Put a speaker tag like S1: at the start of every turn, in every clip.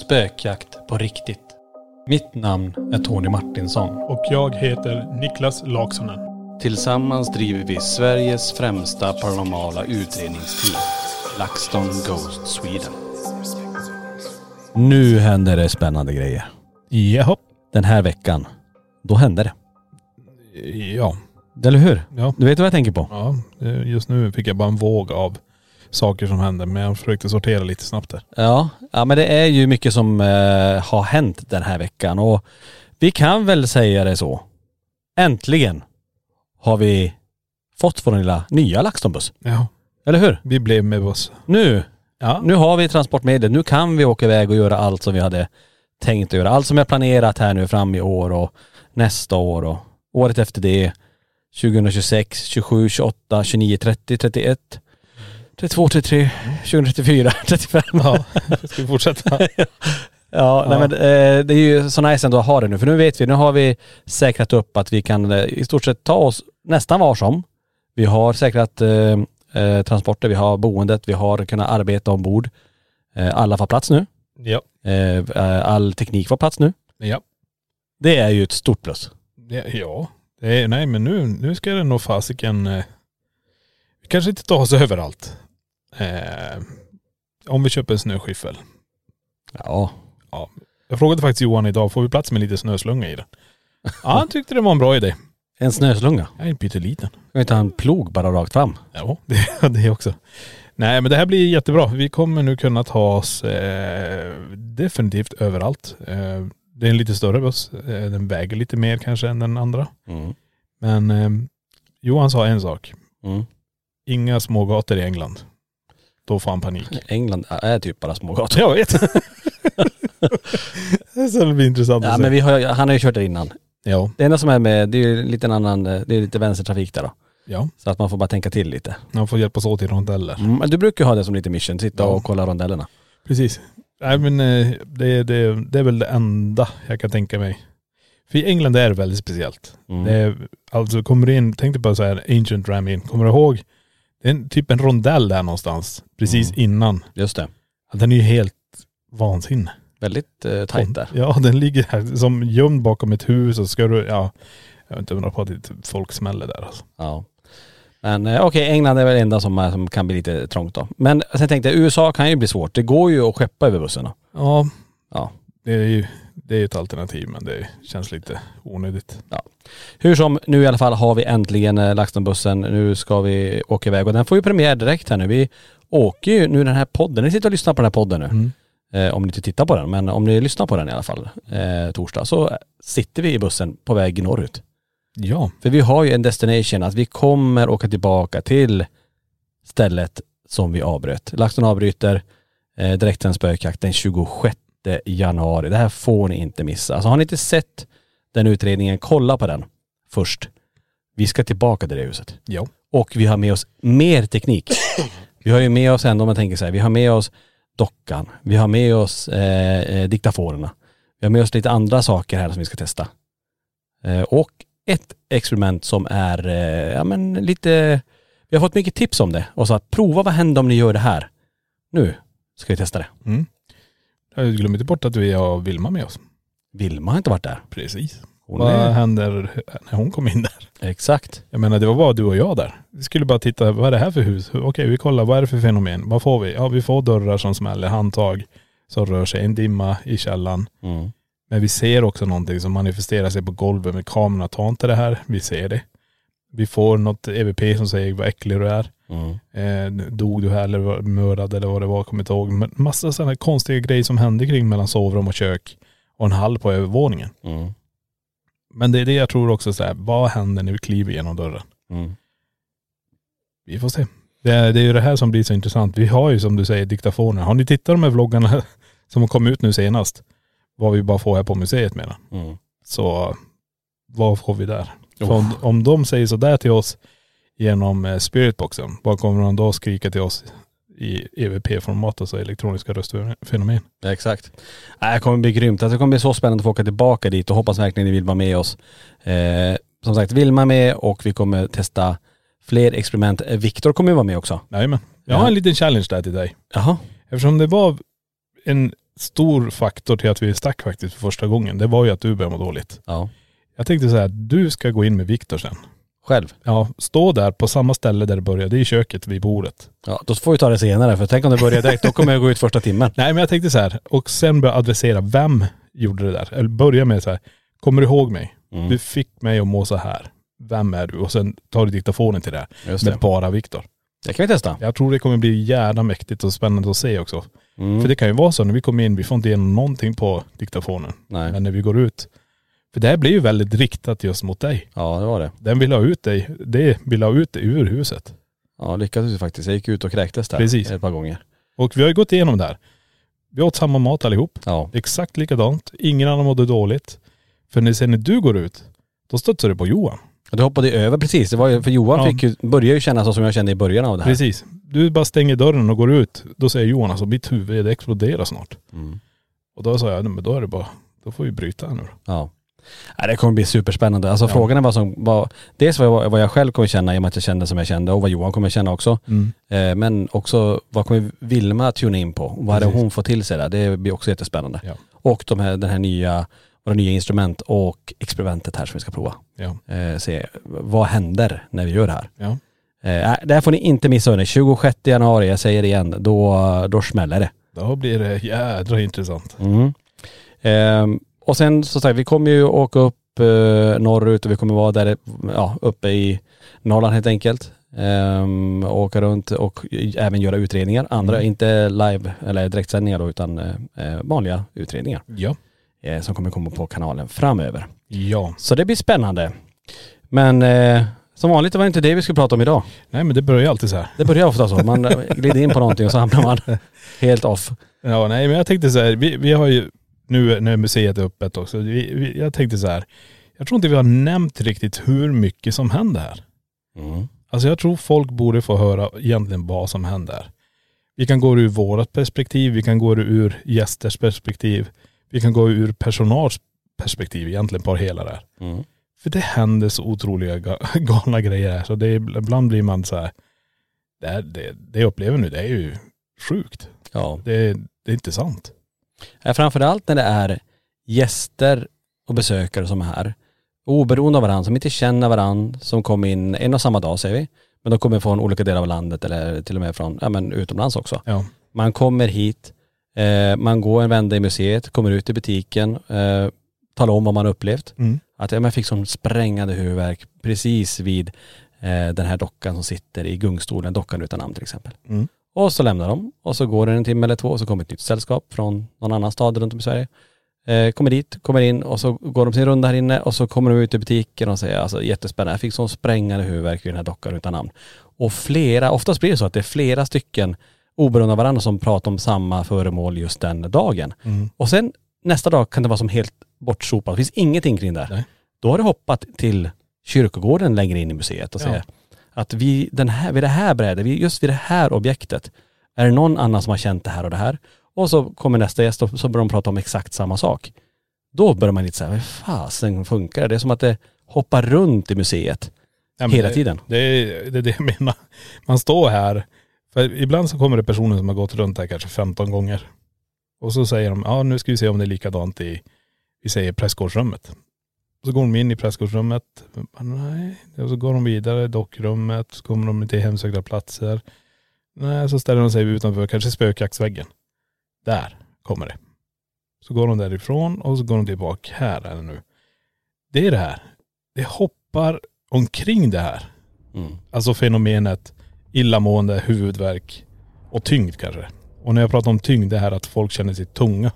S1: Spökjakt på riktigt. Mitt namn är Tony Martinsson.
S2: Och jag heter Niklas Laksonen.
S1: Tillsammans driver vi Sveriges främsta paranormala utredningsteam. LaxTon Ghost Sweden. Nu händer det spännande grejer.
S2: Jaha.
S1: Den här veckan, då hände det.
S2: Ja.
S1: Eller hur?
S2: Ja.
S1: Du vet vad jag tänker på?
S2: ja. eh, Just nu fick jag bara en våg av saker som hände. Men jag försökte sortera lite snabbt där.
S1: Ja, ja men det är ju mycket som eh, har hänt den här veckan och vi kan väl säga det så. Äntligen har vi fått vår lilla nya LaxTon-buss.
S2: Ja.
S1: Eller hur?
S2: Vi blev med buss.
S1: Nu,
S2: Ja.
S1: nu har vi transportmedel. Nu kan vi åka iväg och göra allt som vi hade tänkt att göra. Allt som är planerat här nu fram i år och nästa år och året efter det. 2026, 27, 28, 29, 30, 31, 32, 33, 2034, 35.
S2: Ja. Ska vi fortsätta?
S1: Ja, Nej,
S2: Ja.
S1: men, eh, det är ju så nice ändå att ha det nu. För nu vet vi, nu har vi säkrat upp att vi kan eh, i stort sett ta oss nästan var som. Vi har säkrat eh, eh, transporter, vi har boendet, vi har kunnat arbeta ombord. Eh, alla får plats nu.
S2: ja.
S1: Eh, all teknik får plats nu.
S2: Ja.
S1: Det är ju ett stort plus.
S2: Ja. ja. Det är, nej men nu, nu ska det nog fasiken.. Kanske inte tar oss överallt. Eh, om vi köper en snöskyffel.
S1: Ja.
S2: Jag frågade faktiskt Johan idag, får vi plats med lite snöslunga i den? Ja, han tyckte det var en bra idé.
S1: En snöslunga.
S2: Är en pytteliten.
S1: Kan vi inte ha en plog bara rakt fram?
S2: Ja, det, det också. Nej men det här blir jättebra. Vi kommer nu kunna ta oss eh, definitivt överallt. Eh, det är en lite större buss. Eh, den väger lite mer kanske än den andra.
S1: Mm.
S2: Men eh, Johan sa en sak.
S1: Mm.
S2: Inga smågator i England. Då får han panik.
S1: England är typ bara smågator.
S2: Jag vet. Så det blir intressant
S1: Ja
S2: att
S1: men
S2: se.
S1: vi har, han har ju kört det innan.
S2: Ja.
S1: Det enda som är med, det är ju lite en annan, eh, det är lite vänstertrafik där då.
S2: Ja.
S1: Så att man får bara tänka till lite.
S2: Han får hjälpas åt i rondeller.
S1: Mm, men du brukar ju ha det som lite mission, sitta
S2: Ja.
S1: och kolla rondellerna.
S2: Precis. Nej men eh, det, det, det är väl det enda jag kan tänka mig. För i England är det väldigt speciellt.
S1: Mm.
S2: Det är, alltså kommer du in, tänk dig på så här Ancient Ram in. Kommer du ihåg? Det är en, typ en rondell där någonstans. Precis
S1: Mm.
S2: innan.
S1: Just det.
S2: Den är ju helt vansinne.
S1: Väldigt eh, tajt där.
S2: Ja den ligger här som gömd bakom ett hus och ska du, ja. Jag vet inte undra på att det folk smäller där alltså.
S1: Ja. Men eh, okej, England är väl det enda som, är- som kan bli lite trångt då. Men sen tänkte jag, USA kan ju bli svårt. Det går ju att skeppa över bussarna.
S2: Ja.
S1: Ja.
S2: Det är ju, det är ett alternativ men det känns lite onödigt.
S1: Hur som, nu i alla fall har vi äntligen eh, LaxTon-bussen. Nu ska vi åka iväg och den får ju premiär direkt här nu. Vi åker ju nu den här podden. Ni sitter och lyssnar på den här podden nu.
S2: Mm.
S1: Eh, om ni inte tittar på den, men om ni lyssnar på den i alla fall, eh, torsdag, så sitter vi i bussen på väg norrut.
S2: Ja.
S1: För vi har ju en destination, att vi kommer åka tillbaka till stället som vi avbröt. LaxTon avbryter eh, direkt en spökjakt den 26 januari. Det här får ni inte missa. Alltså har ni inte sett den utredningen, kolla på den först. Vi ska tillbaka till det huset.
S2: Ja.
S1: Och vi har med oss mer teknik. Vi har ju med oss ändå, om man tänker så här, vi har med oss dockan, vi har med oss eh, eh, diktaforerna. Vi har med oss lite andra saker här som vi ska testa. Eh, och ett experiment som är, eh, ja men lite, vi har fått mycket tips om det och så att prova vad händer om ni gör det här. Nu ska vi testa det.
S2: Mm. Glömmer inte bort att vi har Vilma med oss.
S1: Vilma har inte varit där.
S2: Precis.
S1: Hon
S2: Vad
S1: är,
S2: händer när hon kom in där?
S1: exakt.
S2: Jag menar det var bara du och jag där. Vi skulle bara titta, vad är det här för hus? Okej vi kollar, vad är det för fenomen? Vad får vi? Ja vi får dörrar som smäller, handtag som rör sig, en dimma i källaren.
S1: Mm.
S2: Men vi ser också någonting som manifesterar sig på golvet med kameran. Ta inte det här, vi ser det. Vi får något EVP som säger vad äcklig du är.
S1: Mm.
S2: Eh, dog du här eller var mördad eller vad det var, kommer inte ihåg. Men massa sådana konstiga grejer som hände kring mellan sovrum och kök och en hall på övervåningen.
S1: Mm.
S2: Men det är det jag tror också så här, vad händer när vi kliver genom dörren?
S1: Mm.
S2: Vi får se. Det är, det är ju det här som blir så intressant. Vi har ju som du säger diktafoner. Har ni tittat på de här vloggarna som kom ut nu senast? Vad vi bara får här på museet med den.
S1: Mm.
S2: Så vad får vi där?
S1: Oh.
S2: Om, om de säger sådär till oss genom eh, spiritboxen, vad kommer de då skrika till oss i EVP-format, alltså elektroniska röstfenomen?
S1: Exakt. Nej, det kommer bli grymt. Alltså, det kommer bli så spännande att få åka tillbaka dit och hoppas verkligen ni vill vara med oss. Eh, som sagt, Vilma är med och vi kommer testa fler experiment. Eh, Viktor kommer ju vara med också.
S2: Jajamän. Jag har en liten challenge där till dig.
S1: Jaha.
S2: Eftersom det var en stor faktor till att vi stack faktiskt för första gången, det var ju att du började må dåligt.
S1: Ja.
S2: Jag tänkte så här, du ska gå in med Viktor sen.
S1: Själv.
S2: Ja, stå där på samma ställe där det började, i köket vid bordet.
S1: Ja, då får vi ta det senare för tänk om det börjar direkt, då kommer jag gå ut första timmen.
S2: Nej men jag tänkte så här, och sen börja adressera, vem gjorde det där? Eller börja med så här, kommer du ihåg mig?
S1: Mm.
S2: Du fick mig att må så här. Vem är du? Och sen tar du diktafonen till det.
S1: Just
S2: Med
S1: det.
S2: bara Viktor.
S1: Det kan vi testa.
S2: Jag tror det kommer bli jävla mäktigt och spännande att se också.
S1: Mm.
S2: För det kan ju vara så när vi kommer in, vi får inte igenom någonting på diktafonen.
S1: Nej.
S2: Men när vi går ut. För det här blir ju väldigt riktat just mot dig.
S1: Ja, det var det.
S2: Den vill ha ut dig, det vill ha ut dig ur huset.
S1: Ja, lyckades vi faktiskt. Jag gick ut och kräktes där
S2: Precis.
S1: ett par gånger.
S2: Och vi har ju gått igenom det här. Vi åt samma mat allihop.
S1: Ja.
S2: Exakt likadant. Ingen annan mådde dåligt. För när, sen när du går ut, då stötsar du på Johan.
S1: Och det hoppade över precis. Det var ju, för Johan
S2: Ja.
S1: fick ju, började ju känna så som jag kände i början av det här.
S2: Precis. Du bara stänger dörren och går ut. Då säger Johan alltså, mitt huvud det exploderar snart.
S1: Mm.
S2: Och då sa jag, men då är det bara, då får vi bryta här nu då.
S1: Ja. Nej, det kommer bli superspännande. Alltså
S2: Ja.
S1: frågan är vad som, vad, dels vad jag, vad jag själv kommer känna i och med att jag kände som jag kände och vad Johan kommer känna också. Eh, men också vad kommer Vilma tuna in på? Vad hade hon fått till sig där? Det blir också jättespännande.
S2: Ja.
S1: Och de här, den här nya, våra nya instrument och experimentet här som vi ska prova.
S2: Ja.
S1: Eh, se, vad händer när vi gör det här?
S2: Ja.
S1: Eh, det här får ni inte missa hörni. 26 januari, jag säger det igen, då, då smäller det.
S2: Då blir det jädra intressant.
S1: Mm. Och sen så sagt, vi kommer ju åka upp eh, norrut och vi kommer vara där ja, uppe i Norrland helt enkelt. Och åka runt och även göra utredningar. Andra,
S2: Mm.
S1: inte live eller direktsändningar då, utan eh, eh, vanliga utredningar
S2: Ja.
S1: eh, som kommer komma på kanalen framöver.
S2: Ja.
S1: Så det blir spännande. Men eh, som vanligt var det inte det vi skulle prata om idag.
S2: Nej men det börjar alltid så här.
S1: Det börjar ofta så. Man glider in på någonting och så hamnar man helt off.
S2: Ja nej men jag tänkte så här, vi, vi har ju nu när museet är öppet också, vi, vi, jag tänkte så här, jag tror inte vi har nämnt riktigt hur mycket som händer här.
S1: Mm.
S2: Alltså jag tror folk borde få höra egentligen vad som händer. Vi kan gå ur vårat perspektiv, vi kan gå ur gästers perspektiv, vi kan gå ur personals perspektiv egentligen på hela det här.
S1: Mm.
S2: För det händer så otroliga ga- galna grejer här. Så det är, ibland blir man så här, det, här, det, det jag upplever nu det är ju sjukt.
S1: Ja.
S2: Det, det är inte sant.
S1: Ja, Framförallt när det är gäster och besökare som är här. Oberoende av varandra, som inte känner varandra, som kommer in en och samma dag säger vi. Men de kommer från olika delar av landet eller till och med från, ja men utomlands också.
S2: Ja.
S1: Man kommer hit, eh, man går en vända i museet, kommer ut i butiken, eh, talar om vad man upplevt.
S2: Mm.
S1: Att ja, man fick som sprängande huvudvärk precis vid eh, den här dockan som sitter i gungstolen, dockan utan namn till exempel.
S2: Mm.
S1: Och så lämnar de och så går det en timme eller två och så kommer ett nytt sällskap från någon annan stad runt om i Sverige. Eh, kommer dit, kommer in och så går de sin runda här inne och så kommer de ut i butiken och säger alltså jättespännande, jag fick sån sprängande huvudvärk vid den här dockan utan namn. Och flera, oftast blir det så att det är flera stycken oberoende av varandra som pratar om samma föremål just den dagen.
S2: Mm.
S1: Och sen nästa dag kan det vara som helt bortsopat, det finns ingenting kring det.
S2: Nej.
S1: Då har det hoppat till kyrkogården längre in i museet och
S2: Ja.
S1: säger att vi, den här, vid det här brädet, just vid det här objektet, är det någon annan som har känt det här och det här? Och så kommer nästa gäst och så börjar de prata om exakt samma sak. Då börjar man lite säga, vad fasen funkar det? Det är som att det hoppar runt i museet
S2: Ja,
S1: hela
S2: det,
S1: tiden.
S2: Det är, det är det jag menar. Man står här, för ibland så kommer det personer som har gått runt här kanske 15 gånger. Och så säger de, ja nu ska vi se om det är likadant i, vi säger prästgårdsrummet. Så går de in i prästgårdsrummet, nej. Och så går de vidare, dockrummet, så kommer de till hemsökta platser. Nej, så ställer de sig utanför, kanske spökjaktsväggen. Där kommer det. Så går de därifrån och så går de tillbaka. Här är det nu. Det är det här. Det hoppar omkring det här.
S1: Mm.
S2: Alltså fenomenet illamående, huvudvärk och tyngd kanske. Och när jag pratar om tyngd, det här att folk känner sig tunga.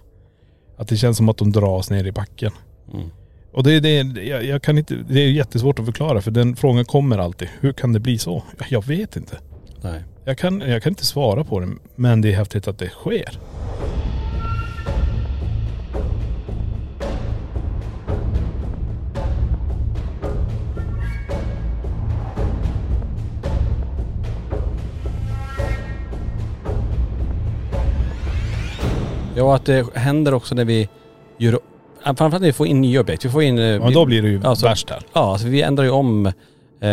S2: Att det känns som att de dras ner i backen.
S1: Mm.
S2: Och det, det, jag, jag kan inte, det är jättesvårt att förklara för den frågan kommer alltid. Hur kan det bli så? Jag vet inte.
S1: Nej.
S2: Jag kan, jag kan inte svara på det, men det är häftigt att det sker.
S1: Ja, att det händer också när vi gör, framförallt när vi får in nya objekt. Vi får in.. eh,
S2: Ja, då blir det ju
S1: alltså-
S2: värst här.
S1: Ja, alltså vi ändrar ju om eh,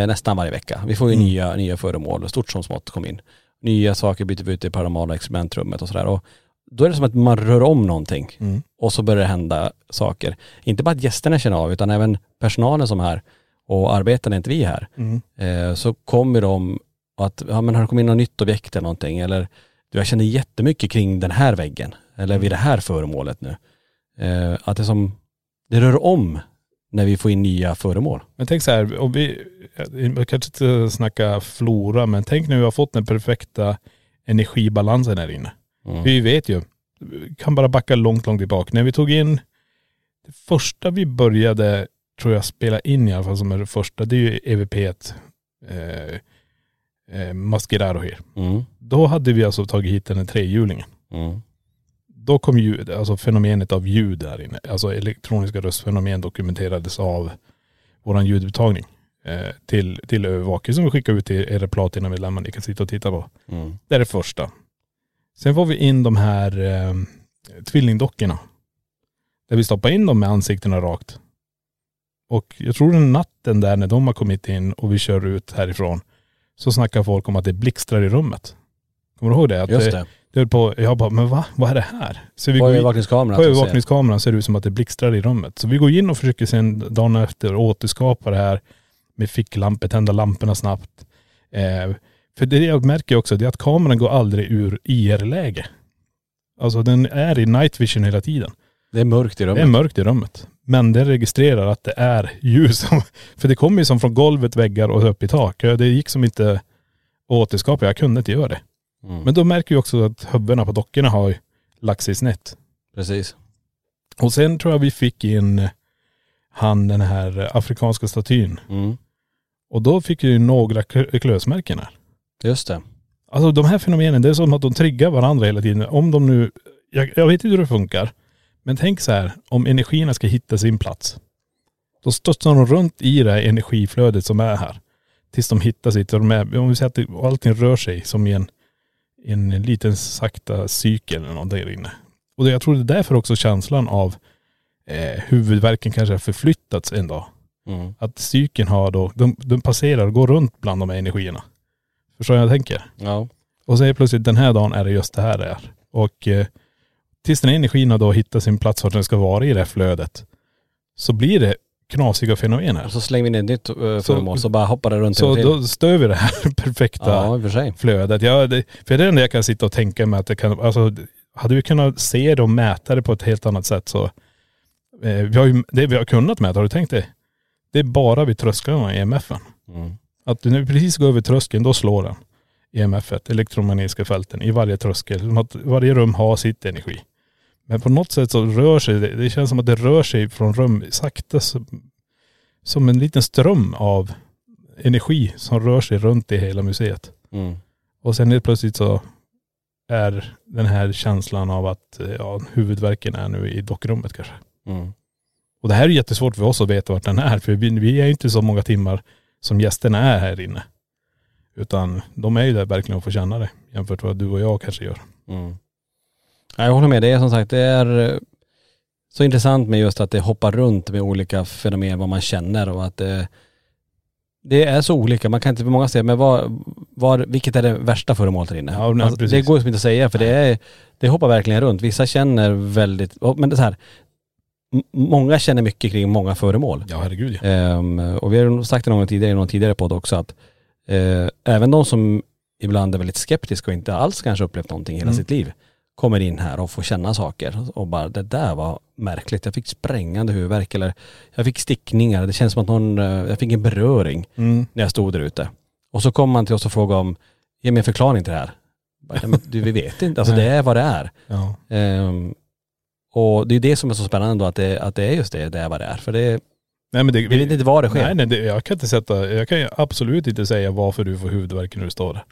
S1: nästan varje vecka. Vi får ju
S2: Mm.
S1: nya, nya föremål, stort som smått, kom in. Nya saker byter vi ut i paranormala experimentrummet och sådär. Och då är det som att man rör om någonting
S2: Mm.
S1: och så börjar det hända saker. Inte bara att gästerna känner av utan även personalen som är här och arbetar när inte vi är här.
S2: Mm.
S1: Eh, så kommer de att, ja men har det kommit in något nytt objekt eller någonting eller du jag känner jättemycket kring den här väggen eller vid det här föremålet nu. Eh, att det som, det rör om när vi får in nya föremål.
S2: Men tänk så här, och vi, jag kanske inte snacka flora, men tänk när vi har fått den perfekta energibalansen här inne.
S1: Mm.
S2: Vi vet ju, kan bara backa långt, långt tillbaka. När vi tog in, det första vi började, tror jag, spela in i alla fall som är det första, det är ju EVP 1. Eh, eh, Mascheraro här.
S1: Mm.
S2: Då hade vi alltså tagit hit den här trehjulingen.
S1: Mm.
S2: Då kom ljud, alltså fenomenet av ljud där inne. Alltså elektroniska röstfenomen dokumenterades av våran ljudupptagning eh, till, till övervakning som vi skickar ut till era platinamedlemmar ni kan sitta och titta på.
S1: Mm.
S2: Det är det första. Sen får vi in de här eh, tvillingdockorna. Där vi stoppar in dem med ansiktena rakt. Och jag tror den natten där när de har kommit in och vi kör ut härifrån så snackar folk om att det blixtrar i rummet. Kommer du ihåg det? Att
S1: Just
S2: det,
S1: det.
S2: det är på, jag bara, men va? Vad är det här? Så vi
S1: På övervakningskameran.
S2: på övervakningskameran ser det ut som att det blixtrar i rummet. Så vi går in och försöker sen dagen efter återskapa det här med ficklampor, tända lamporna snabbt. Eh, för det jag märker också, det är att kameran går aldrig ur IR-läge. Alltså den är i night vision hela tiden.
S1: Det är mörkt i
S2: Det
S1: rummet.
S2: är mörkt i rummet. Men den registrerar att det är ljus. För det kommer ju som från golvet, väggar och upp i tak. Det gick som inte att återskapa. Jag kunde inte göra det.
S1: Mm.
S2: Men då märker vi också att huvudena på dockorna har ju lagt sig snett.
S1: Precis.
S2: Och sen tror jag vi fick in han den här afrikanska statyn.
S1: Mm.
S2: Och då fick ju några klö- klösmärken här.
S1: Just det.
S2: Alltså de här fenomenen, det är som att de triggar varandra hela tiden. Om de nu, jag, jag vet inte hur det funkar. Men tänk så här, om energierna ska hitta sin plats. Då studsar de runt i det här energiflödet som är här. Tills de hittar sitt, och de är, om vi säger att det, allting rör sig som i en, en liten sakta cykel eller något där inne. Och det, jag tror det är därför också känslan av eh, huvudvärken kanske har förflyttats en dag.
S1: Mm.
S2: Att cykeln har då, de, de passerar och går runt bland de här energierna. Förstår du vad jag tänker?
S1: Ja.
S2: Och så är plötsligt den här dagen är det just det här det är. Och eh, tills den här energin har då hittat sin plats vart den ska vara i det här flödet. Så blir det knasiga fenomen här.
S1: Och så slänger vi in ett nytt uh, föremål så bara hoppar det runt
S2: Så
S1: till.
S2: då stör vi det här perfekta
S1: Ja, för
S2: flödet. Ja, det, för det är det jag kan sitta och tänka mig att det kan, alltså hade vi kunnat se det och mäta det på ett helt annat sätt så, eh, vi har ju, det vi har kunnat mäta, har du tänkt det? Det är bara vid trösklarna i EMFen.
S1: Mm.
S2: Att när vi precis går över tröskeln, då slår den EMF-et, elektromagnetiska fälten, i varje tröskel. Varje rum har sitt energi. Men på något sätt så rör sig det, det känns som att det rör sig från rum sakta som, som en liten ström av energi som rör sig runt i hela museet.
S1: Mm.
S2: Och sen helt plötsligt så är den här känslan av att ja, huvudvärken är nu i dockrummet kanske.
S1: Mm.
S2: Och det här är jättesvårt för oss att veta vart den är. För vi, vi är ju inte så många timmar som gästerna är här inne. Utan de är ju där verkligen att få känna det. Jämfört med vad du och jag kanske gör.
S1: Mm. Ja, jag håller med. Det är som sagt, det är.. eh, så intressant med just att det hoppar runt med olika fenomen, vad man känner och att det, det är så olika. Man kan inte på många säga, men vad, vad, vilket är det värsta föremålet där inne?
S2: Ja, nej,
S1: alltså, det går liksom inte att säga för det, är, det hoppar verkligen runt. Vissa känner väldigt, men det är så här, många känner mycket kring många föremål.
S2: Ja herregud ja.
S1: Ehm, och vi har sagt det någon gång tidigare i någon tidigare podd också att eh, även de som ibland är väldigt skeptiska och inte alls kanske upplevt någonting hela
S2: Mm.
S1: sitt liv kommer in här och får känna saker och bara det där var märkligt. Jag fick sprängande huvudvärk eller jag fick stickningar. Det känns som att någon, eh, jag fick en beröring
S2: Mm.
S1: när jag stod där ute. Och så kommer man till oss och frågar om, ge mig en förklaring till det här. Bara, "Ja, men Du, vi vet inte, alltså det är vad det är.
S2: Ja.
S1: Ehm, och det är det som är så spännande då, att det, att det är just det, det är vad det är. För det,
S2: Nej men det,
S1: vi vet inte var det sker.
S2: Nej nej, det, jag kan inte sätta, jag kan absolut inte säga varför du får huvudvärk när du står där.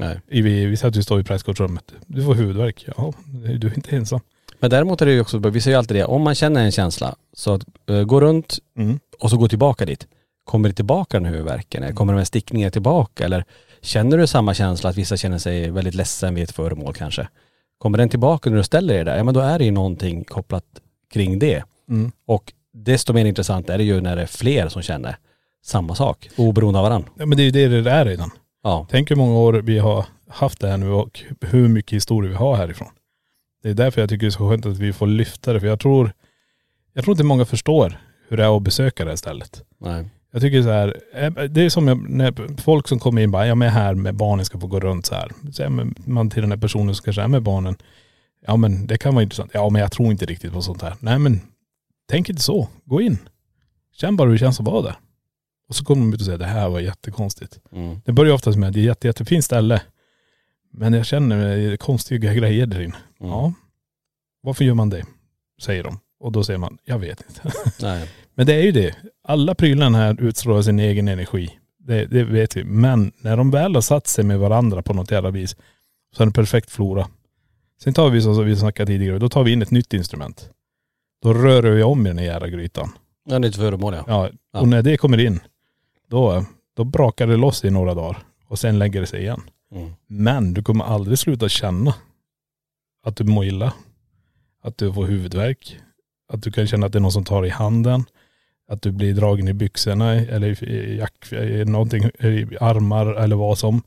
S1: Nej.
S2: Vi, vi säger att du står i presskortsrummet. Du får huvudvärk. Ja, du är inte ensam.
S1: Men däremot är det ju också, vi säger ju alltid det, om man känner en känsla, så att, eh, gå runt
S2: Mm.
S1: och så gå tillbaka dit. Kommer det tillbaka den huvudvärken? Eller kommer de här stickningarna tillbaka? Eller känner du samma känsla att vissa känner sig väldigt ledsen vid ett föremål kanske? Kommer den tillbaka när du ställer dig där? Ja men då är det ju någonting kopplat kring det.
S2: Mm.
S1: Och desto mer intressant är det ju när det är fler som känner samma sak, oberoende av varandra.
S2: Ja men det är ju det det är redan.
S1: Ja.
S2: Tänk hur många år vi har haft det här nu och hur mycket historia vi har härifrån. Det är därför jag tycker det är så skönt att vi får lyfta det. För jag tror, jag tror inte många förstår hur det är att besöka det här stället.
S1: Nej.
S2: Jag tycker så här, eh, det är som när folk som kommer in bara, jag är här med barnen ska få gå runt så här. Så man till den här personen som kanske är med barnen, ja men det kan vara intressant. Ja men jag tror inte riktigt på sånt här. Nej men tänk inte så. Gå in. Känn bara hur det känns att vara där. Och så kommer de ut och säger, det här var jättekonstigt.
S1: Mm.
S2: Det börjar oftast med att det är jätte, jättefint ställe. Men jag känner konstiga grejer där inne.
S1: Mm.
S2: Ja. Varför gör man det? Säger de. Och då säger man, jag vet inte.
S1: Nej.
S2: Men det är ju det. Alla prylarna här utstrålar sin egen energi. Det, det vet vi. Men när de väl har satt sig med varandra på något jävla vis så är det en perfekt flora. Sen tar vi som vi snackade tidigare, då tar vi in ett nytt instrument. Då rör vi om i den här jävla grytan.
S1: Ja, det är ett föremål. Ja,
S2: Ja. och när det kommer in, då, då brakar det loss i några dagar. Och sen lägger det sig igen.
S1: Mm.
S2: Men du kommer aldrig sluta känna att du mår illa. Att du får huvudvärk. Att du kan känna att det är någon som tar i handen. Att du blir dragen i byxorna eller i- jack, i någonting, i armar eller vad som.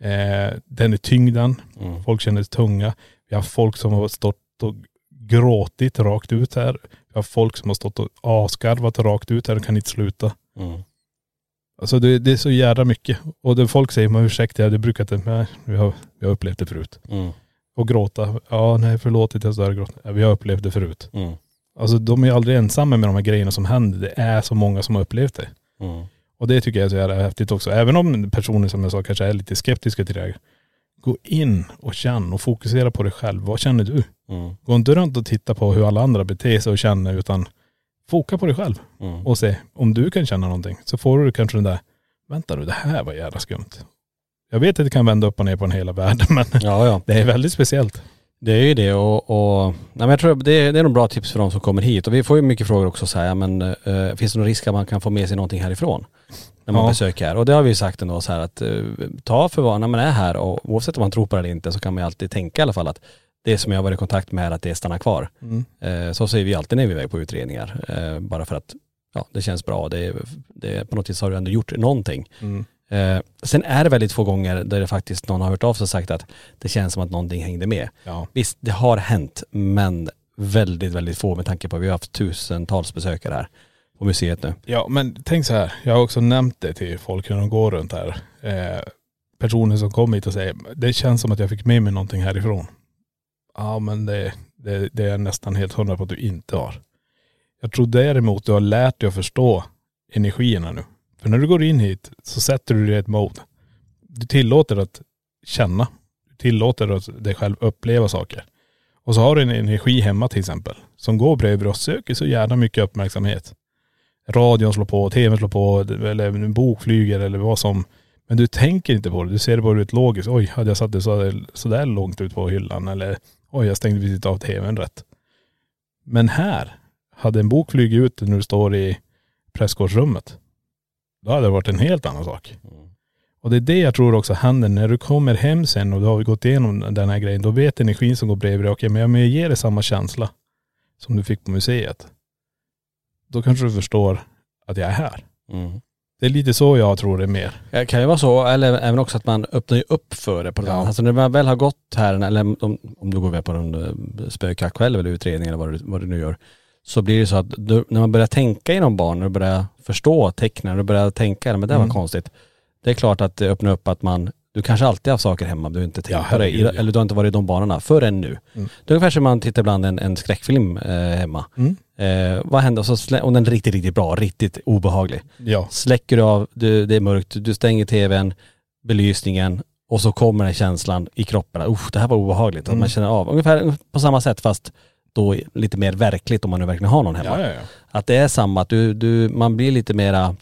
S2: Eh, den är tyngden.
S1: Mm.
S2: Folk känner sig tunga. Vi har folk som har stått och gråtit rakt ut här. Vi har folk som har stått och asgarvat rakt ut här och kan inte sluta.
S1: Mm.
S2: Alltså det, det är så jävla mycket. Och det folk säger, men ursäkta, det brukar inte, nej, vi har, vi har upplevt det förut.
S1: Mm.
S2: Och gråta, ja nej förlåt att jag stör gråta. Ja, vi har upplevt det förut.
S1: Mm.
S2: Alltså de är aldrig ensamma med de här grejerna som händer. Det är så många som har upplevt det.
S1: Mm.
S2: Och det tycker jag är så jävla häftigt också. Även om personer som jag sa kanske är lite skeptiska till det här. Gå in och känn och fokusera på dig själv. Vad känner du?
S1: Mm.
S2: Gå inte runt och titta på hur alla andra beter sig och känner utan foka på dig själv
S1: Mm.
S2: och se om du kan känna någonting. Så får du kanske den där, vänta nu det här var jävla skumt. Jag vet att det kan vända upp och ner på en hela världen men
S1: Ja, ja.
S2: det är väldigt speciellt.
S1: Det är ju det och, och nej, men jag tror det är, det är nog bra tips för de som kommer hit. Och vi får ju mycket frågor också så här, men eh, finns det någon risk att man kan få med sig någonting härifrån? När man
S2: Ja.
S1: besöker här. Och det har vi ju sagt ändå så här att eh, ta för vad när man är här och oavsett om man tror på det eller inte så kan man ju alltid tänka i alla fall att det som jag har varit i kontakt med är att det stannar kvar.
S2: Mm.
S1: Eh, så säger vi alltid när vi är iväg på utredningar. Eh, bara för att ja, det känns bra. Det, det, på något vis har du ändå gjort någonting.
S2: Mm.
S1: Eh, sen är det väldigt få gånger där det faktiskt någon har hört av sig och sagt att det känns som att någonting hängde med.
S2: Ja.
S1: Visst, det har hänt, men väldigt, väldigt få med tanke på att vi har haft tusentals besökare här på museet nu.
S2: ja men tänk så här, jag har också nämnt det till folk när de går runt här. Eh, personer som kommer hit och säger, det känns som att jag fick med mig någonting härifrån. Ja men det, det, det är jag nästan helt hundra på att du inte har. Jag tror däremot du har lärt dig att förstå energierna nu. För när du går in hit så sätter du dig i ett mode. Du tillåter att känna. Du tillåter att dig själv uppleva saker. Och så har du en energi hemma till exempel. Som går bredvid och söker så gärna mycket uppmärksamhet. Radion slår på, tvn slår på, eller en bok flyger eller vad som. Men du tänker inte på det. Du ser det bara ut logiskt. Oj, hade jag satt det så, så där långt ut på hyllan. Eller oj, jag stängde visst av tvn rätt. Men här, hade en bok flugit ut när du står i pressgårdsrummet. Då hade det varit en helt annan sak. Och det är det jag tror också händer när du kommer hem sen och du har gått igenom den här grejen. Då vet energin som går bredvid dig, okej men jag ger dig samma känsla. som du fick på museet. Då kanske du förstår att jag är här.
S1: Mm.
S2: Det är lite så jag tror det är mer.
S1: Det kan ju vara så, eller även också att man öppnar ju upp för det på något
S2: Ja.
S1: Alltså när man väl har gått här, eller om, om du går med på en eh, själv eller utredning eller vad du, vad du nu gör. Så blir det så att du, när man börjar tänka inom barn, när du börjar förstå tecknen, när du börjar tänka, men det var
S2: Mm.
S1: konstigt. Det är klart att det öppnar upp att man, du kanske alltid har haft saker hemma, du inte tänkt på det, eller du har inte varit i de banorna förrän nu.
S2: Mm.
S1: Det är ungefär som man tittar ibland en, en skräckfilm eh, hemma.
S2: Mm.
S1: Eh, vad händer? Och, så och den är riktigt, riktigt bra, riktigt obehaglig.
S2: Ja.
S1: Släcker du av, du, det är mörkt, du stänger tvn, belysningen och så kommer den känslan i kroppen. Usch, det här var obehagligt. Att
S2: Mm.
S1: man känner av. Ungefär på samma sätt fast då lite mer verkligt om man nu verkligen har någon hemma.
S2: Ja, ja.
S1: Att det är samma, att du, du, man blir lite mera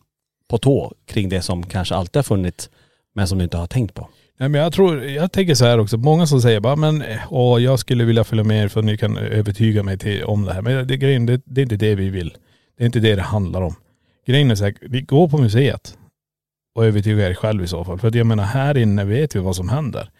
S1: på tå kring det som kanske alltid har funnits men som du inte har tänkt på.
S2: Nej men jag tror, jag tänker så här också, många som säger bara men åh, jag skulle vilja följa med er för att ni kan övertyga mig till, om det här. Men det, grejen, det, det är inte det vi vill. Det är inte det det handlar om. Grejen är så här, vi går på museet och övertyga er själv i så fall. För att jag menar här inne vet vi vad som händer.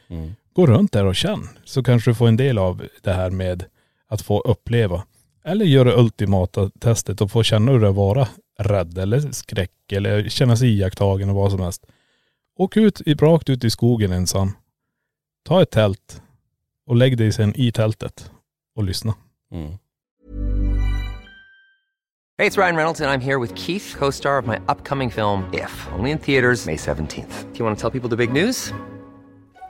S2: Gå runt där och känn. Så kanske du får en del av det här med att få uppleva. Eller göra ultimata testet och få känna hur det är att vara rädd eller skräck eller känna sig iakttagen och vad som helst. Åk ut, i- rakt ut i skogen ensam. Ta ett tält och lägg dig sen i tältet och lyssna.
S1: Mm.
S3: Hey, it's Ryan Reynolds, and I'm here with Keith, co star of my upcoming film, If, only in theaters, May 17th. Do you want to tell people the big news?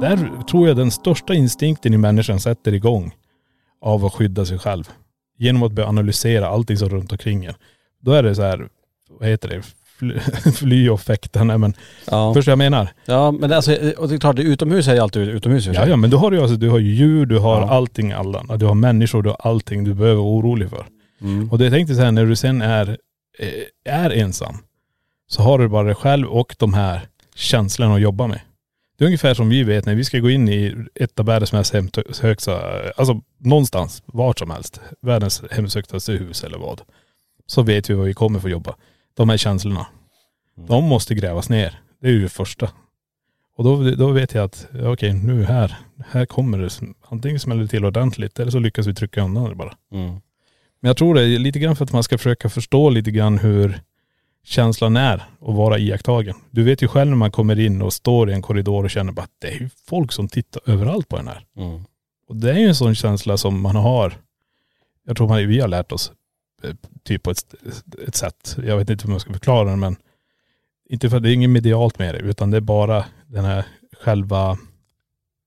S2: Där tror jag den största instinkten i människan sätter igång av att skydda sig själv. Genom att börja analysera allting som runt omkring en. Då är det så här, vad heter det, fly, fly och fäkta. Nej men,
S1: Ja.
S2: förstår jag menar?
S1: ja men alltså, och det är klart, utomhus är det alltid utomhus.
S2: Ja, ja men du har ju alltså, du har ju djur, du har
S1: Ja.
S2: allting, alla, du har människor, du har allting du behöver vara orolig för.
S1: Mm.
S2: Och det jag tänkte så här, när du sen är, eh, är ensam, så har du bara dig själv och de här känslorna att jobba med. Det är ungefär som vi vet när vi ska gå in i ett av världens mest hemsökta, alltså någonstans, vart som helst, världens hemsöktaste hus eller vad. Så vet vi vad vi kommer få jobba. De här känslorna. De måste grävas ner. Det är ju det första. Och då, då vet jag att, okej nu här, här kommer det, antingen smäller det till ordentligt eller så lyckas vi trycka undan det bara.
S1: Mm.
S2: Men jag tror det är lite grann för att man ska försöka förstå lite grann hur känslan är att vara iakttagen. Du vet ju själv när man kommer in och står i en korridor och känner bara att det är ju folk som tittar överallt på den här.
S1: Mm.
S2: Och det är ju en sån känsla som man har, jag tror man, vi har lärt oss eh, typ på ett, ett sätt, jag vet inte hur man ska förklara det men inte för att det är inget medialt med det utan det är bara den här själva,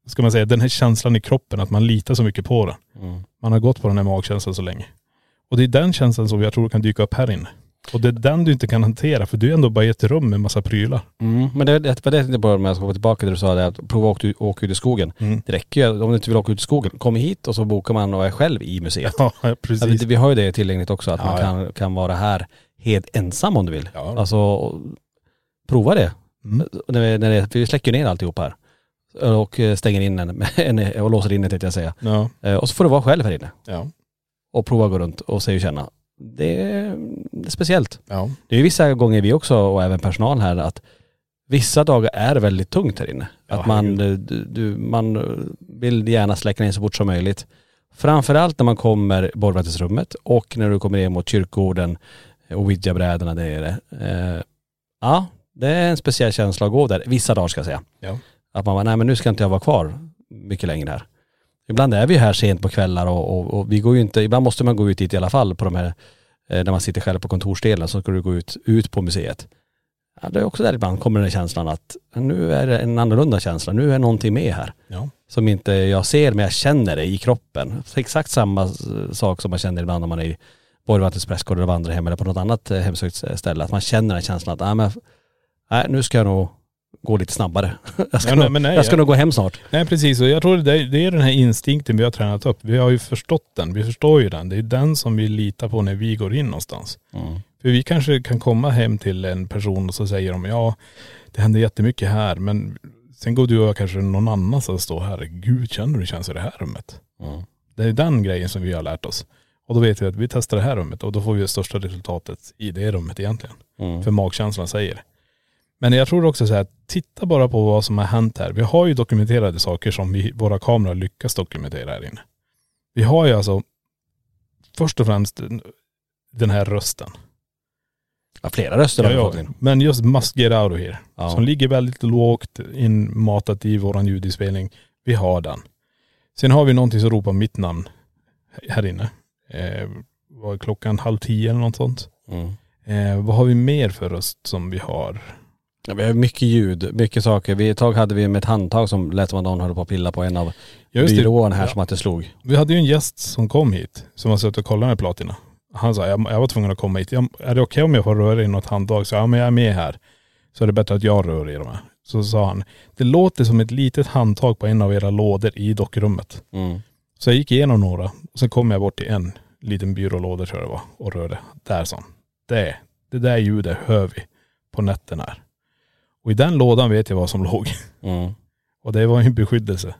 S2: ska man säga, den här känslan i kroppen att man litar så mycket på den.
S1: Mm.
S2: Man har gått på den här magkänslan så länge. Och det är den känslan som jag tror kan dyka upp här inne. Och det är den du inte kan hantera för du är ändå bara i ett rum med massa prylar.
S1: Mm. Men det, det var det jag tänkte på med att gå tillbaka till det du sa, det, att prova att åka, ut- i skogen.
S2: Mm.
S1: Det räcker ju, om du inte vill åka ut i skogen, kom hit och så bokar man och är själv i museet.
S2: Ja, precis.
S1: vi, vi har ju det tillgängligt också, att
S2: Ja,
S1: man
S2: ja.
S1: kan, kan vara här helt ensam om du vill.
S2: Ja.
S1: Alltså, prova det.
S2: Mm.
S1: När vi, när det, vi släcker ner alltihop här. Och eh, stänger in en, och låser in det tänkte jag säga.
S2: Ja.
S1: Eh, Och så får du vara själv här inne.
S2: Ja.
S1: Och prova att gå runt och se och känna. Det är, det är speciellt.
S2: Ja.
S1: Det är ju vissa gånger vi också, och även personal här, att vissa dagar är väldigt tungt här inne.
S2: Ja,
S1: att man, du, du, man vill gärna släcka ner så fort som möjligt. Framförallt när man kommer borgvattensrummet och när du kommer ner mot kyrkogården och ouija-brädorna där nere. Eh, ja, det är en speciell känsla att gå där, vissa dagar ska jag säga.
S2: Ja.
S1: Att man bara, nej men nu ska inte jag vara kvar mycket längre här. Ibland är vi här sent på kvällar och, och, och vi går ju inte, ibland måste man gå ut dit i alla fall på de här, eh, när man sitter själv på kontorsdelen så ska du gå ut, ut på museet. Ja, det är också där ibland kommer den här känslan att nu är det en annorlunda känsla, nu är någonting med här.
S2: Ja.
S1: Som inte jag ser men jag känner det i kroppen. Exakt samma sak som man känner ibland när man är i Borgvattens prästgård eller Vandrarhem eller på något annat eh, hemsökt ställe. Att man känner den här känslan att, nej men, nej, nu ska jag nog gå lite snabbare. Jag ska,
S2: Ja, nej,
S1: nog,
S2: men nej,
S1: jag ska
S2: jag-
S1: nog gå hem snart.
S2: Nej precis, och jag tror det är, det är den här instinkten vi har tränat upp. Vi har ju förstått den, vi förstår ju den. Det är den som vi litar på när vi går in någonstans. För vi kanske kan komma hem till en person och så säger de, ja det händer jättemycket här men sen går du och jag kanske någon annan som står här, gud känner du hur det känns i det här rummet? Det är den grejen som vi har lärt oss. Och då vet vi att vi testar det här rummet och då får vi det största resultatet i det rummet egentligen. För magkänslan säger. Men jag tror också så här, titta bara på vad som har hänt här. Vi har ju dokumenterade saker som vi, våra kameror lyckas dokumentera här inne. Vi har ju alltså först och främst den- här rösten.
S1: Ja, flera röster har vi
S2: Ja,
S1: fått
S2: ja.
S1: in.
S2: Men just Must Get Out of Here.
S1: Ja.
S2: Som ligger väldigt lågt inmatat i våran ljudinspelning. Vi har den. Sen har vi någonting som ropar mitt namn här inne. Eh, var klockan halv tio eller något sånt.
S1: Mm.
S2: Eh, vad har vi mer för röst som vi har?
S1: Ja, vi har mycket ljud, mycket saker. Vi, ett tag hade vi med ett handtag som lät som att någon höll på att pilla på en av
S2: det.
S1: byråerna här
S2: Ja.
S1: som att det slog.
S2: Vi hade ju en gäst som kom hit som har suttit och kollat med platina. Han sa, jag, jag var tvungen att komma hit. Jag, är det okej om jag får röra i något handtag? Så ja men jag är med här. Så är det bättre att jag rör i de här. Så sa han, det låter som ett litet handtag på en av era lådor i dockrummet.
S1: Mm.
S2: Så jag gick igenom några och så kom jag bort till en liten byrålåda tror jag det var och rörde. Där sa han. Det, det där ljudet hör vi på nätterna här. Och i den lådan vet jag vad som låg.
S1: Mm.
S2: Och det var en beskyddelse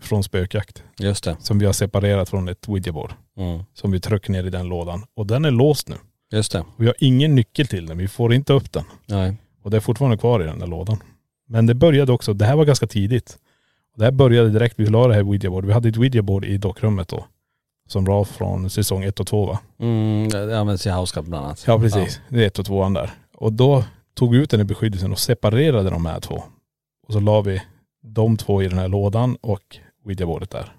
S2: från spökjakt.
S1: Just det.
S2: Som vi har separerat från ett ouija-board.
S1: Mm.
S2: Som vi trycker ner i den lådan. Och den är låst nu.
S1: Just det.
S2: Och vi har ingen nyckel till den. Vi får inte upp den.
S1: Nej.
S2: Och det är fortfarande kvar i den där lådan. Men det började också, det här var ganska tidigt. Det här började direkt, vi la det här ouija-board. Vi hade ett ouija-board i dockrummet då. Som var från säsong ett och två va?
S1: Mm, det används i Housecup bland annat.
S2: Ja precis. Det är ett och tvåan där. Och då tog ut den i beskyddelsen och separerade de här två. Och så la vi de två i den här lådan och ouija-bordet där.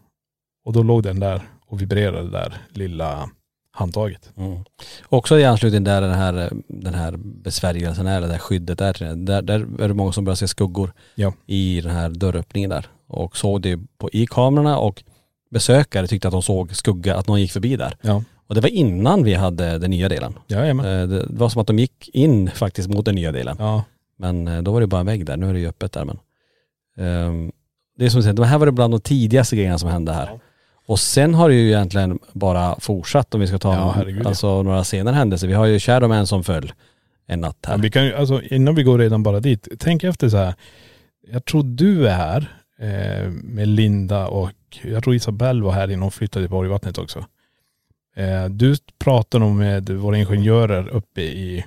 S2: Och då låg den där och vibrerade där lilla handtaget.
S1: Mm. Också i anslutning där den här, den här besvärjelsen är, det där skyddet är. Där, där är det många som börjar se skuggor
S2: Ja.
S1: i den här dörröppningen där. Och såg det på, i kamerorna och besökare tyckte att de såg skugga, att någon gick förbi där.
S2: Ja.
S1: Och det var innan vi hade den nya delen.
S2: Jajamän.
S1: Eh, Det det var som att de gick in faktiskt mot den nya delen.
S2: Ja.
S1: Men eh, då var det bara en vägg där, nu är det ju öppet där men. ehm, det är som du säger, de här var det bland de tidigaste grejerna som hände här. Och sen har det ju egentligen bara fortsatt om vi ska ta
S2: Ja, herregud, ja.
S1: alltså, några senare händelser. Vi har ju Shadowman som föll en natt här.
S2: Vi kan ju, alltså innan vi går redan bara dit, tänk efter så här. Jag tror du är här eh, med Linda och jag tror Isabelle var här innan hon flyttade till Borgvattnet också. Eh, du pratar nog med våra ingenjörer uppe i,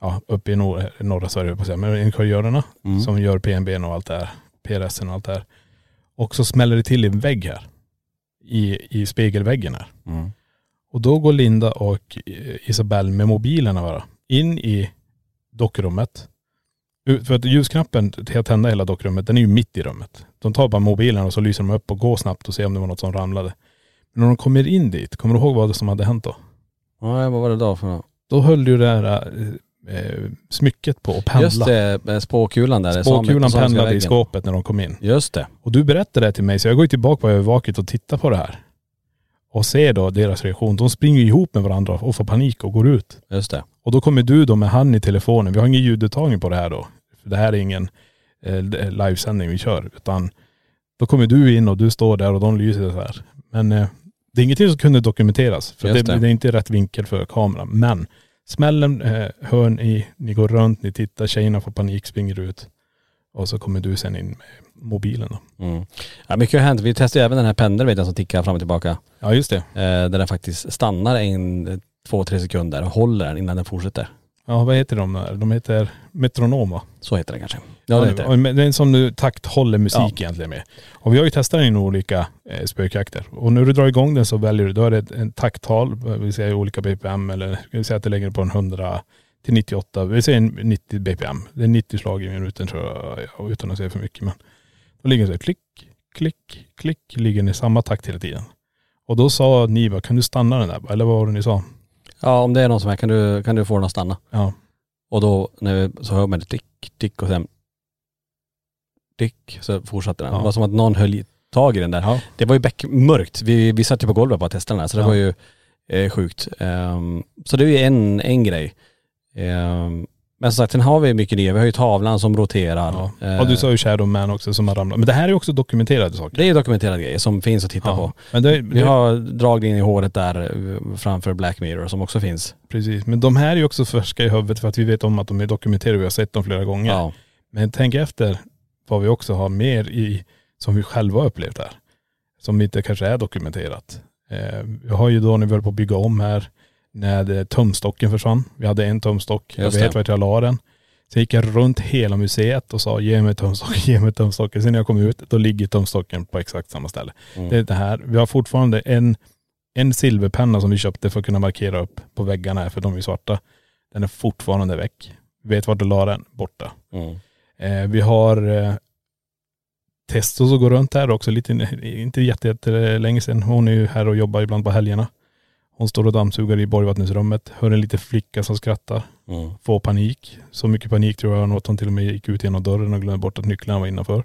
S2: ja uppe i nor norra Sverige på säga, men ingenjörerna
S1: Mm.
S2: som gör PNB och allt det här, PRS och allt det här. Och så smäller det till i en vägg här. I, i spegelväggen här.
S1: Mm.
S2: Och då går Linda och Isabelle med mobilerna bara in i dockrummet. För att ljusknappen till att tända hela dockrummet, den är ju mitt i rummet. De tar bara mobilen och så lyser de upp och går snabbt och ser om det var något som ramlade. Men när de kommer in dit, kommer du ihåg vad det som hade hänt då?
S1: Ja, vad var det då för något?
S2: Då höll ju det här eh, smycket på att pendla.
S1: Just det, eh, spåkulan där.
S2: Spåkulan pendlade i
S1: väggen.
S2: skåpet när de kom in.
S1: Just det.
S2: Och du berättade det till mig så jag går ju tillbaka på övervaket och tittar på det här. Och ser då deras reaktion. De springer ihop med varandra och får panik och går ut.
S1: Just det.
S2: Och då kommer du då med han i telefonen. Vi har ingen ljudupptagning på det här då. För det här är ingen eh, livesändning vi kör. Utan då kommer du in och du står där och de lyser så här. Men eh, det är ingenting som kunde dokumenteras. För det, det.
S1: det.
S2: är inte rätt vinkel för kameran. Men smällen eh, hör ni, ni går runt, ni tittar, tjejerna får panik, springer ut. Och så kommer du sen in med mobilen då.
S1: Mm. Ja, mycket har hänt. Vi testade även den här pendeln vet jag som tickar fram och tillbaka.
S2: Ja just det.
S1: Eh, där den faktiskt stannar en, två, tre sekunder och håller den innan den fortsätter.
S2: Ja vad heter de där? De heter metronom va?
S1: Så heter det kanske. Ja det heter det.
S2: Det är en som du takthåller musik
S1: Ja.
S2: egentligen med. Och vi har ju testat den i olika eh, spökjakter. Och när du drar igång den så väljer du, då är det en takttal, eh, vi säger olika BPM eller vi säga att det lägger på en 100 till 98, vi säger en 90 BPM. Det är 90 slag i minuten tror jag, ja, utan att säga för mycket. Men då ligger det så här, klick, klick, klick, ligger den i samma takt hela tiden. Och då sa ni bara, kan du stanna den där? Eller vad var det ni sa?
S1: Ja om det är någon som är, kan du, kan du få den att stanna?
S2: Ja.
S1: Och då när, så hör man det tick, tick och sen tick, så fortsatte den.
S2: Ja.
S1: Det var som att någon höll i- tag i den där.
S2: Ja.
S1: Det var ju beckmörkt. Vi, vi satt ju på golvet bara och testade den här så det
S2: Ja.
S1: var ju eh, sjukt. Ehm, så det är ju en, en grej. Ehm, men som sagt, sen har vi mycket nya. Vi har ju tavlan som roterar.
S2: Ja.
S1: Eh,
S2: Och du sa ju Shadow Man också som har ramlat. Men det här är ju också dokumenterade saker.
S1: Det är dokumenterade grejer som finns att titta
S2: Ja.
S1: på.
S2: Men det,
S1: Vi
S2: det,
S1: har dragningen i håret där eh, framför Black Mirror som också finns.
S2: Precis. Men de här är ju också färska i huvudet för att vi vet om att de är dokumenterade. Vi har sett dem flera gånger.
S1: Ja.
S2: Men tänk efter vad vi också har mer i, som vi själva har upplevt här. Som inte kanske är dokumenterat. Eh, vi har ju då när vi höll på att bygga om här, när eh, tumstocken försvann. Vi hade en tumstock, jag
S1: Just
S2: vet
S1: det.
S2: vart jag la den. Sen gick jag runt hela museet och sa ge mig tumstocken, ge mig tumstocken. Sen när jag kom ut, då ligger tumstocken på exakt samma ställe.
S1: Mm.
S2: Det är det här. Vi har fortfarande en, en silverpenna som vi köpte för att kunna markera upp på väggarna här, för de är svarta. Den är fortfarande väck. Vet vart du la den? Borta.
S1: Mm.
S2: Eh, vi har eh, Testo som går runt här också, lite, inte jätte, jätte sedan. Hon är ju här och jobbar ibland på helgerna. Hon står och dammsugar i borgvattensrummet, hör en liten flicka som skrattar,
S1: Mm.
S2: får panik. Så mycket panik tror jag att hon till och med gick ut genom dörren och glömde bort att nycklarna var innanför.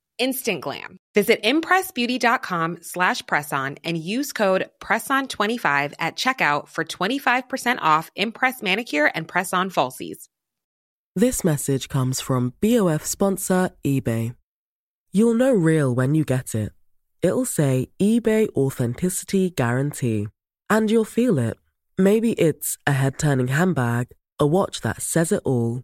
S4: Instant glam. Visit impressbeauty.com slash presson and use code PRESSON25 at checkout for 25% off Impress Manicure and Press-On Falsies.
S5: This message comes from BOF sponsor eBay. You'll know real when you get it. It'll say eBay Authenticity Guarantee. And you'll feel it. Maybe it's a head turning handbag, a watch that says it all,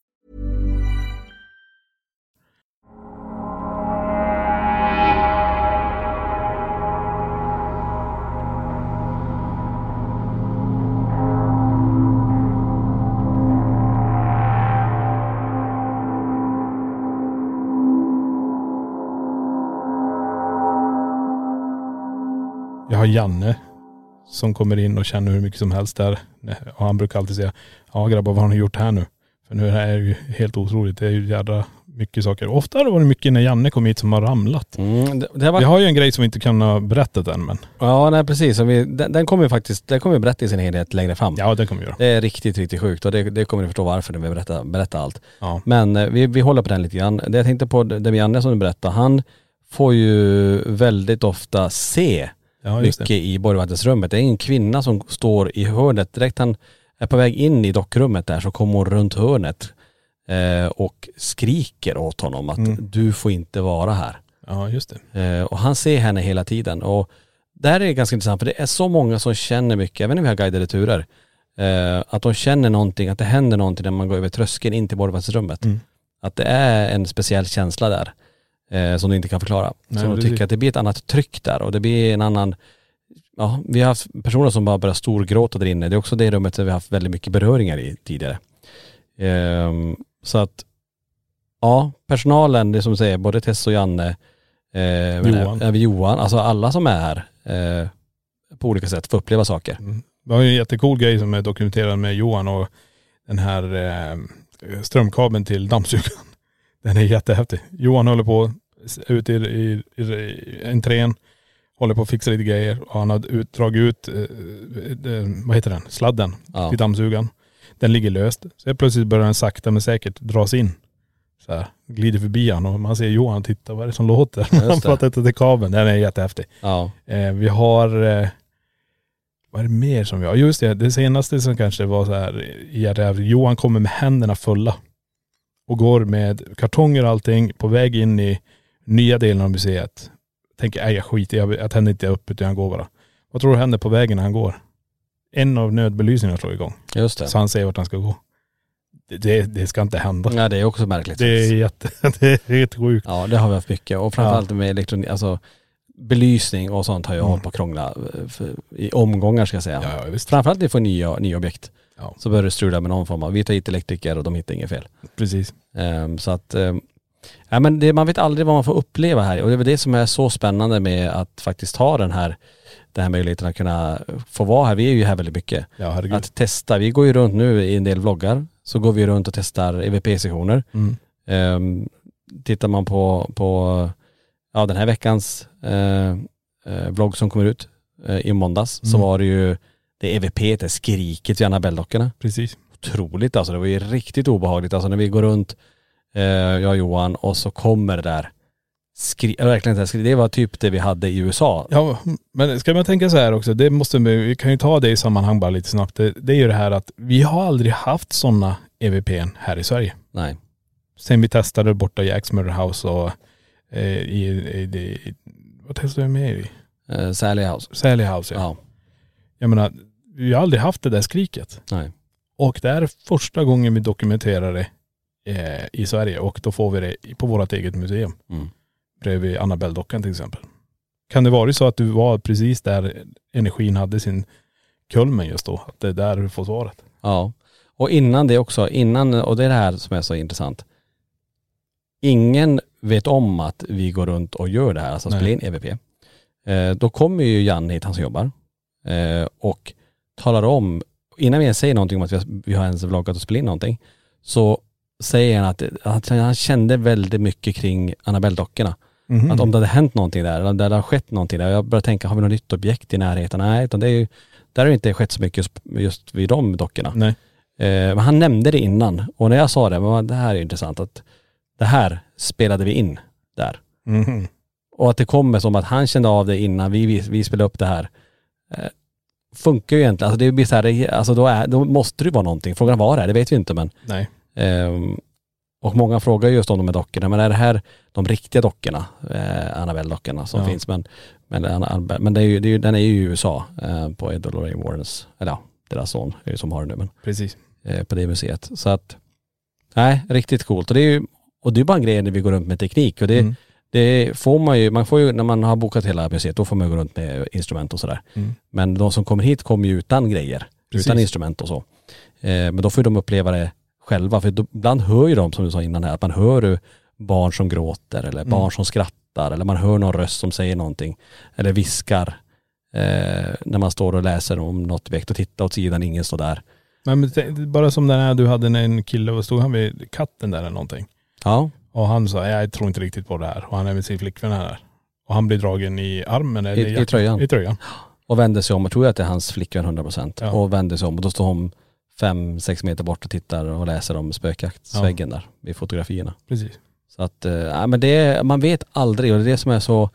S2: Har Janne som kommer in och känner hur mycket som helst där. Och han brukar alltid säga, ja grabbar vad har ni gjort här nu? För nu är det ju helt otroligt. Det är ju jädra mycket saker. Ofta har det varit mycket när Janne kom hit som har ramlat.
S1: Mm, det, det har varit
S2: Vi har ju en grej som vi inte kan ha berättat än men.
S1: Ja nej precis, vi, den, den kommer vi faktiskt, den kommer vi berätta i sin helhet längre fram.
S2: Ja det kommer vi göra.
S1: Det är riktigt, riktigt sjukt och det, det kommer ni förstå varför när vi berättar, berättar allt.
S2: Ja.
S1: Men eh, vi, vi håller på den lite grann. Det jag tänkte på, det med Janne som du berättade, han får ju väldigt ofta se
S2: Ja
S1: mycket
S2: det.
S1: i borgvattensrummet. Det är en kvinna som står i hörnet, direkt han är på väg in i dockrummet där så kommer hon runt hörnet eh, och skriker åt honom att
S2: Mm.
S1: du får inte vara här.
S2: Ja just det.
S1: Eh, och han ser henne hela tiden. Och det här är ganska intressant för det är så många som känner mycket, även när vi har guidade turer, eh, att de känner någonting, att det händer någonting när man går över tröskeln in till borgvattensrummet.
S2: Mm.
S1: Att det är en speciell känsla där. Eh, som du inte kan förklara.
S2: Nej,
S1: så de tycker att det blir ett annat tryck där och det blir en annan, ja vi har haft personer som bara börjar storgråta där inne. Det är också det rummet där vi har haft väldigt mycket beröringar i tidigare. Ehm, så att, ja personalen, det som du säger, både Tess och Janne, eh,
S2: Johan.
S1: Även Johan, alltså alla som är här eh, på olika sätt får uppleva saker.
S2: Mm. Det var ju en jättecool grej som är dokumenterad med Johan och den här eh, strömkabeln till dammsugaren. Den är jättehäftig. Johan håller på ute i, i, i entrén, håller på att fixa lite grejer och han har ut, dragit ut, eh, eh, vad heter den, sladden
S1: Ja.
S2: till dammsugaren. Den ligger löst. Så plötsligt börjar den sakta men säkert dras in. Så här, glider förbi han och man ser Johan titta, vad är det som låter? Han fattar inte att det är kabeln. Den är jättehäftig.
S1: Ja.
S2: Eh, vi har, eh, vad är det mer som vi har? Just det, det senaste som kanske var så här, här, Johan kommer med händerna fulla. Och går med kartonger och allting på väg in i nya delen av museet. Tänker, nej jag skiter jag, jag tänder inte upp utan jag går bara. Vad tror du händer på vägen när han går? En av nödbelysningarna slår igång.
S1: Just det.
S2: Så han ser vart han ska gå. Det, det, ska inte hända.
S1: Ja det är också märkligt.
S2: Det är jätte, det är helt sjukt.
S1: Ja det har vi haft mycket och framförallt med elektronik, alltså belysning och sånt har jag
S2: Mm.
S1: hållit på att krångla eh, för, i omgångar ska jag säga.
S2: Ja, ja visst.
S1: Framförallt när vi får nya, nya objekt.
S2: Ja.
S1: Så börjar det strula med någon form av, vi tar hit elektriker och de hittar inget fel.
S2: Precis.
S1: Ehm, så att, um, ja men det, man vet aldrig vad man får uppleva här och det är väl det som är så spännande med att faktiskt ha den här, den här möjligheten att kunna få vara här. Vi är ju här väldigt mycket.
S2: Ja herregud.
S1: Att testa, vi går ju runt nu i en del vloggar, så går vi runt och testar EVP-sessioner.
S2: Mm.
S1: Um, tittar man på, på ja, den här veckans eh, eh, vlogg som kommer ut eh, i måndags så
S2: Mm.
S1: var det ju det EVP, det skriket vid Annabelle-dockorna.
S2: Precis.
S1: Otroligt alltså, det var ju riktigt obehagligt alltså när vi går runt, jag och Johan, och så kommer det där skri, verkligen det, där skri, det var typ det vi hade i USA.
S2: Ja, men ska man tänka så här också, det måste vi, vi kan ju ta det i sammanhang bara lite snabbt. Det, det är ju det här att vi har aldrig haft sådana EVPn här i Sverige.
S1: Nej.
S2: Sen vi testade borta i Axmurder House och eh, i, i, i, vad testade vi mer i?
S1: Eh, Sally House.
S2: Sally House ja.
S1: Ja.
S2: Jag menar, vi har aldrig haft det där skriket.
S1: Nej.
S2: Och det är första gången vi dokumenterar det eh, i Sverige och då får vi det på vårt eget museum.
S1: Mm.
S2: Bredvid Annabelle-dockan till exempel. Kan det vara så att du var precis där energin hade sin kulmen just då? Att det är där du får svaret?
S1: Ja. Och innan det också, innan, och det är det här som är så intressant. Ingen vet om att vi går runt och gör det här, alltså spelar in EVP. Eh, då kommer ju Jan hit, han som jobbar, eh, och talar om, innan vi ens säger någonting om att vi har, vi har ens vloggat och spelat in någonting, så säger han att, att han kände väldigt mycket kring Annabelle-dockorna.
S2: Mhm.
S1: Att om det hade hänt någonting där, eller det hade skett någonting där. Jag började tänka, har vi något nytt objekt i närheten? Nej, utan det är ju, där har det inte skett så mycket just, just vid de dockorna.
S2: Nej.
S1: Eh, men han nämnde det innan och när jag sa det, men det här är intressant att det här spelade vi in där.
S2: Mhm.
S1: Och att det kommer som att han kände av det innan vi, vi, vi spelade upp det här. Eh, funkar ju egentligen, alltså det blir så här, alltså då, är, då måste det ju vara någonting. Frågan var det det vet vi inte men.
S2: Nej.
S1: Ehm, och många frågar just om de här dockorna, men är det här de riktiga dockorna, eh, Annabelle-dockorna som
S2: Ja.
S1: finns? Men, men, men det är ju, det är den är ju i USA eh, på Ed och Lorraine Warrens, eller ja, deras son är ju som har den nu men
S2: Precis.
S1: eh, på det museet. Så att, nej, riktigt coolt. Och det är ju, och det är bara en grej när vi går runt med teknik och det,
S2: Mm.
S1: det får man ju, man får ju, när man har bokat hela museet, då får man gå runt med instrument och sådär.
S2: Mm.
S1: Men de som kommer hit kommer ju utan grejer,
S2: Precis.
S1: utan instrument och så. Eh, men då får ju de uppleva det själva, för då, ibland hör ju de, som du sa innan här, att man hör barn som gråter eller
S2: Mm.
S1: barn som skrattar eller man hör någon röst som säger någonting eller viskar eh, när man står och läser om något objekt och tittar åt sidan, ingen står där.
S2: Nej, men tänk- bara som den här du hade när en kille, vad stod han vid katten där eller någonting?
S1: Ja,
S2: Och han sa, jag tror inte riktigt på det här. Och han är med sin flickvän här. Och han blir dragen i armen eller
S1: I- i tröjan.
S2: I tröjan.
S1: och vänder sig om, jag tror att det är hans flickvän 100%
S2: Ja.
S1: och vänder sig om och då står hon fem, sex meter bort och tittar och läser om spökjaktsväggen där vid fotografierna.
S2: Precis.
S1: Så att, ja, men det, man vet aldrig och det är det som är så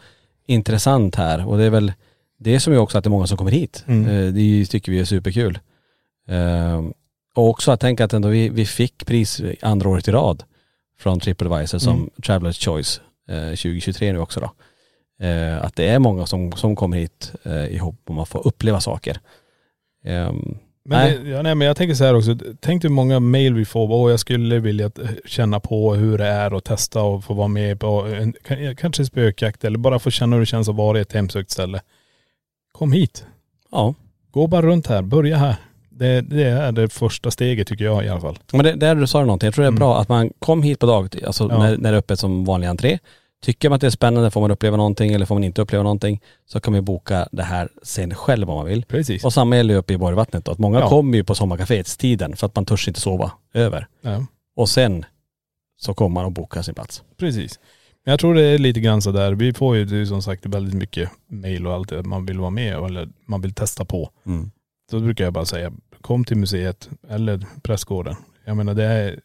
S1: intressant här och det är väl det som är också att det är många som kommer hit.
S2: Mm.
S1: Eh, Det tycker vi är superkul. Eh, Och också att tänka att ändå vi, vi fick pris andra året i rad från TripAdvisor som
S2: Mm.
S1: Travelers Choice eh, 2023 nu också då. Att det är många som, som kommer hit ihop och man får uppleva saker. Eh,
S2: Men,
S1: Nej.
S2: Det, ja, nej, men jag tänker så här också, tänk hur många mail vi får, åh jag skulle vilja känna på hur det är och testa och få vara med på en, kan- kanske spökjakt eller bara få känna hur det känns att vara i ett hemsökt ställe. Kom hit.
S1: Ja.
S2: Gå bara runt här, börja här. Det, det är det första steget tycker jag i alla fall.
S1: Men det, där du sa någonting, jag tror det är
S2: Mm.
S1: bra att man kom hit på dagtid, alltså
S2: Ja.
S1: när, när det är öppet som vanlig entré. Tycker man att det är spännande, får man uppleva någonting eller får man inte uppleva någonting, så kan man ju boka det här sen själv om man vill.
S2: Precis.
S1: Och samma gäller ju uppe i Borgvattnet då, att många
S2: Ja.
S1: kommer ju på sommarkaféets-tiden för att man törs inte sova över.
S2: Ja.
S1: Och sen så kommer man och bokar sin plats.
S2: Precis. Men jag tror det är lite grann så där. Vi får ju som sagt väldigt mycket mail och allt det man vill vara med eller man vill testa på.
S1: Mm.
S2: Då brukar jag bara säga, kom till museet eller pressgården. Jag menar det är,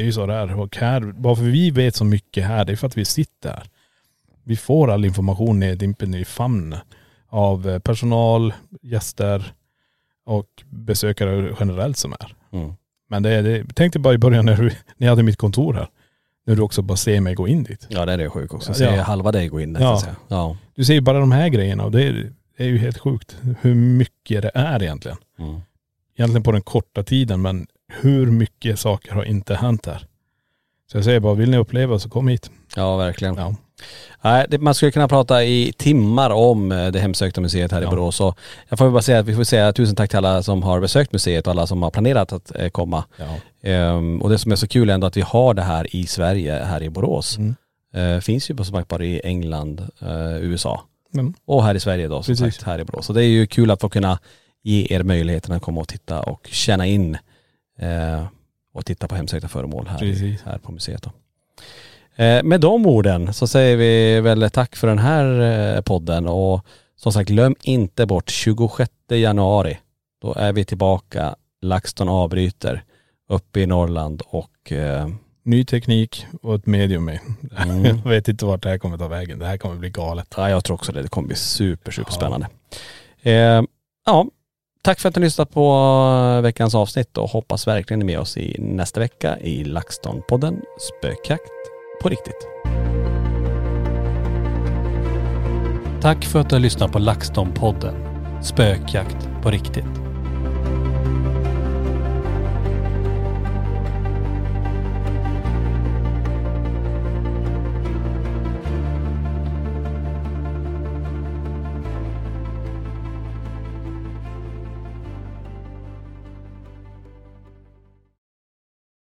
S2: det är ju så det är. Och här, varför vi vet så mycket här, det är för att vi sitter här. Vi får all information neddimpen i famnen av eh, personal, gäster och besökare generellt som är.
S1: Mm.
S2: Men det, det tänk dig bara i början när, du, när jag hade mitt kontor här. När du också bara ser mig gå in dit.
S1: Ja det är det sjukt också. Så ja. halva dig gå in där,
S2: Ja.
S1: Ja.
S2: Du ser ju bara de här grejerna och det är, det är ju helt sjukt hur mycket det är egentligen.
S1: Mm.
S2: Egentligen på den korta tiden men hur mycket saker har inte hänt här. Så jag säger bara, vill ni uppleva så kom hit.
S1: ja verkligen.
S2: Ja.
S1: Nej, det, man skulle kunna prata i timmar om eh, det hemsökta museet här i
S2: Ja.
S1: Borås. Och jag får bara säga att vi får säga tusen tack till alla som har besökt museet och alla som har planerat att eh, komma.
S2: Ja.
S1: Ehm, och det som är så kul är ändå att vi har det här i Sverige, här i Borås.
S2: Mm.
S1: Eh, finns ju på som sagt bara i England, eh, USA
S2: Mm.
S1: och här i Sverige då som
S2: Precis.
S1: sagt här i Borås. Så det är ju kul att få kunna ge er möjligheten att komma och titta och känna in eh, och titta på hemsökta föremål här, här på museet då. Eh, med de orden så säger vi väl tack för den här eh, podden och som sagt glöm inte bort 26 januari. Då är vi tillbaka, LaxTon avbryter uppe i Norrland och eh,
S2: Ny teknik och ett medium med.
S1: Mm.
S2: Jag vet inte vart det här kommer ta vägen. Det här kommer bli galet.
S1: ja, jag tror också det. Det kommer bli super, super spännande. Eh, ja, tack för att ni har lyssnat på eh, veckans avsnitt och hoppas verkligen ni är med oss i nästa vecka i LaxTon-podden Spökjakt på riktigt.
S6: Tack för att du har lyssnat på LaxTon-podden Spökjakt på riktigt.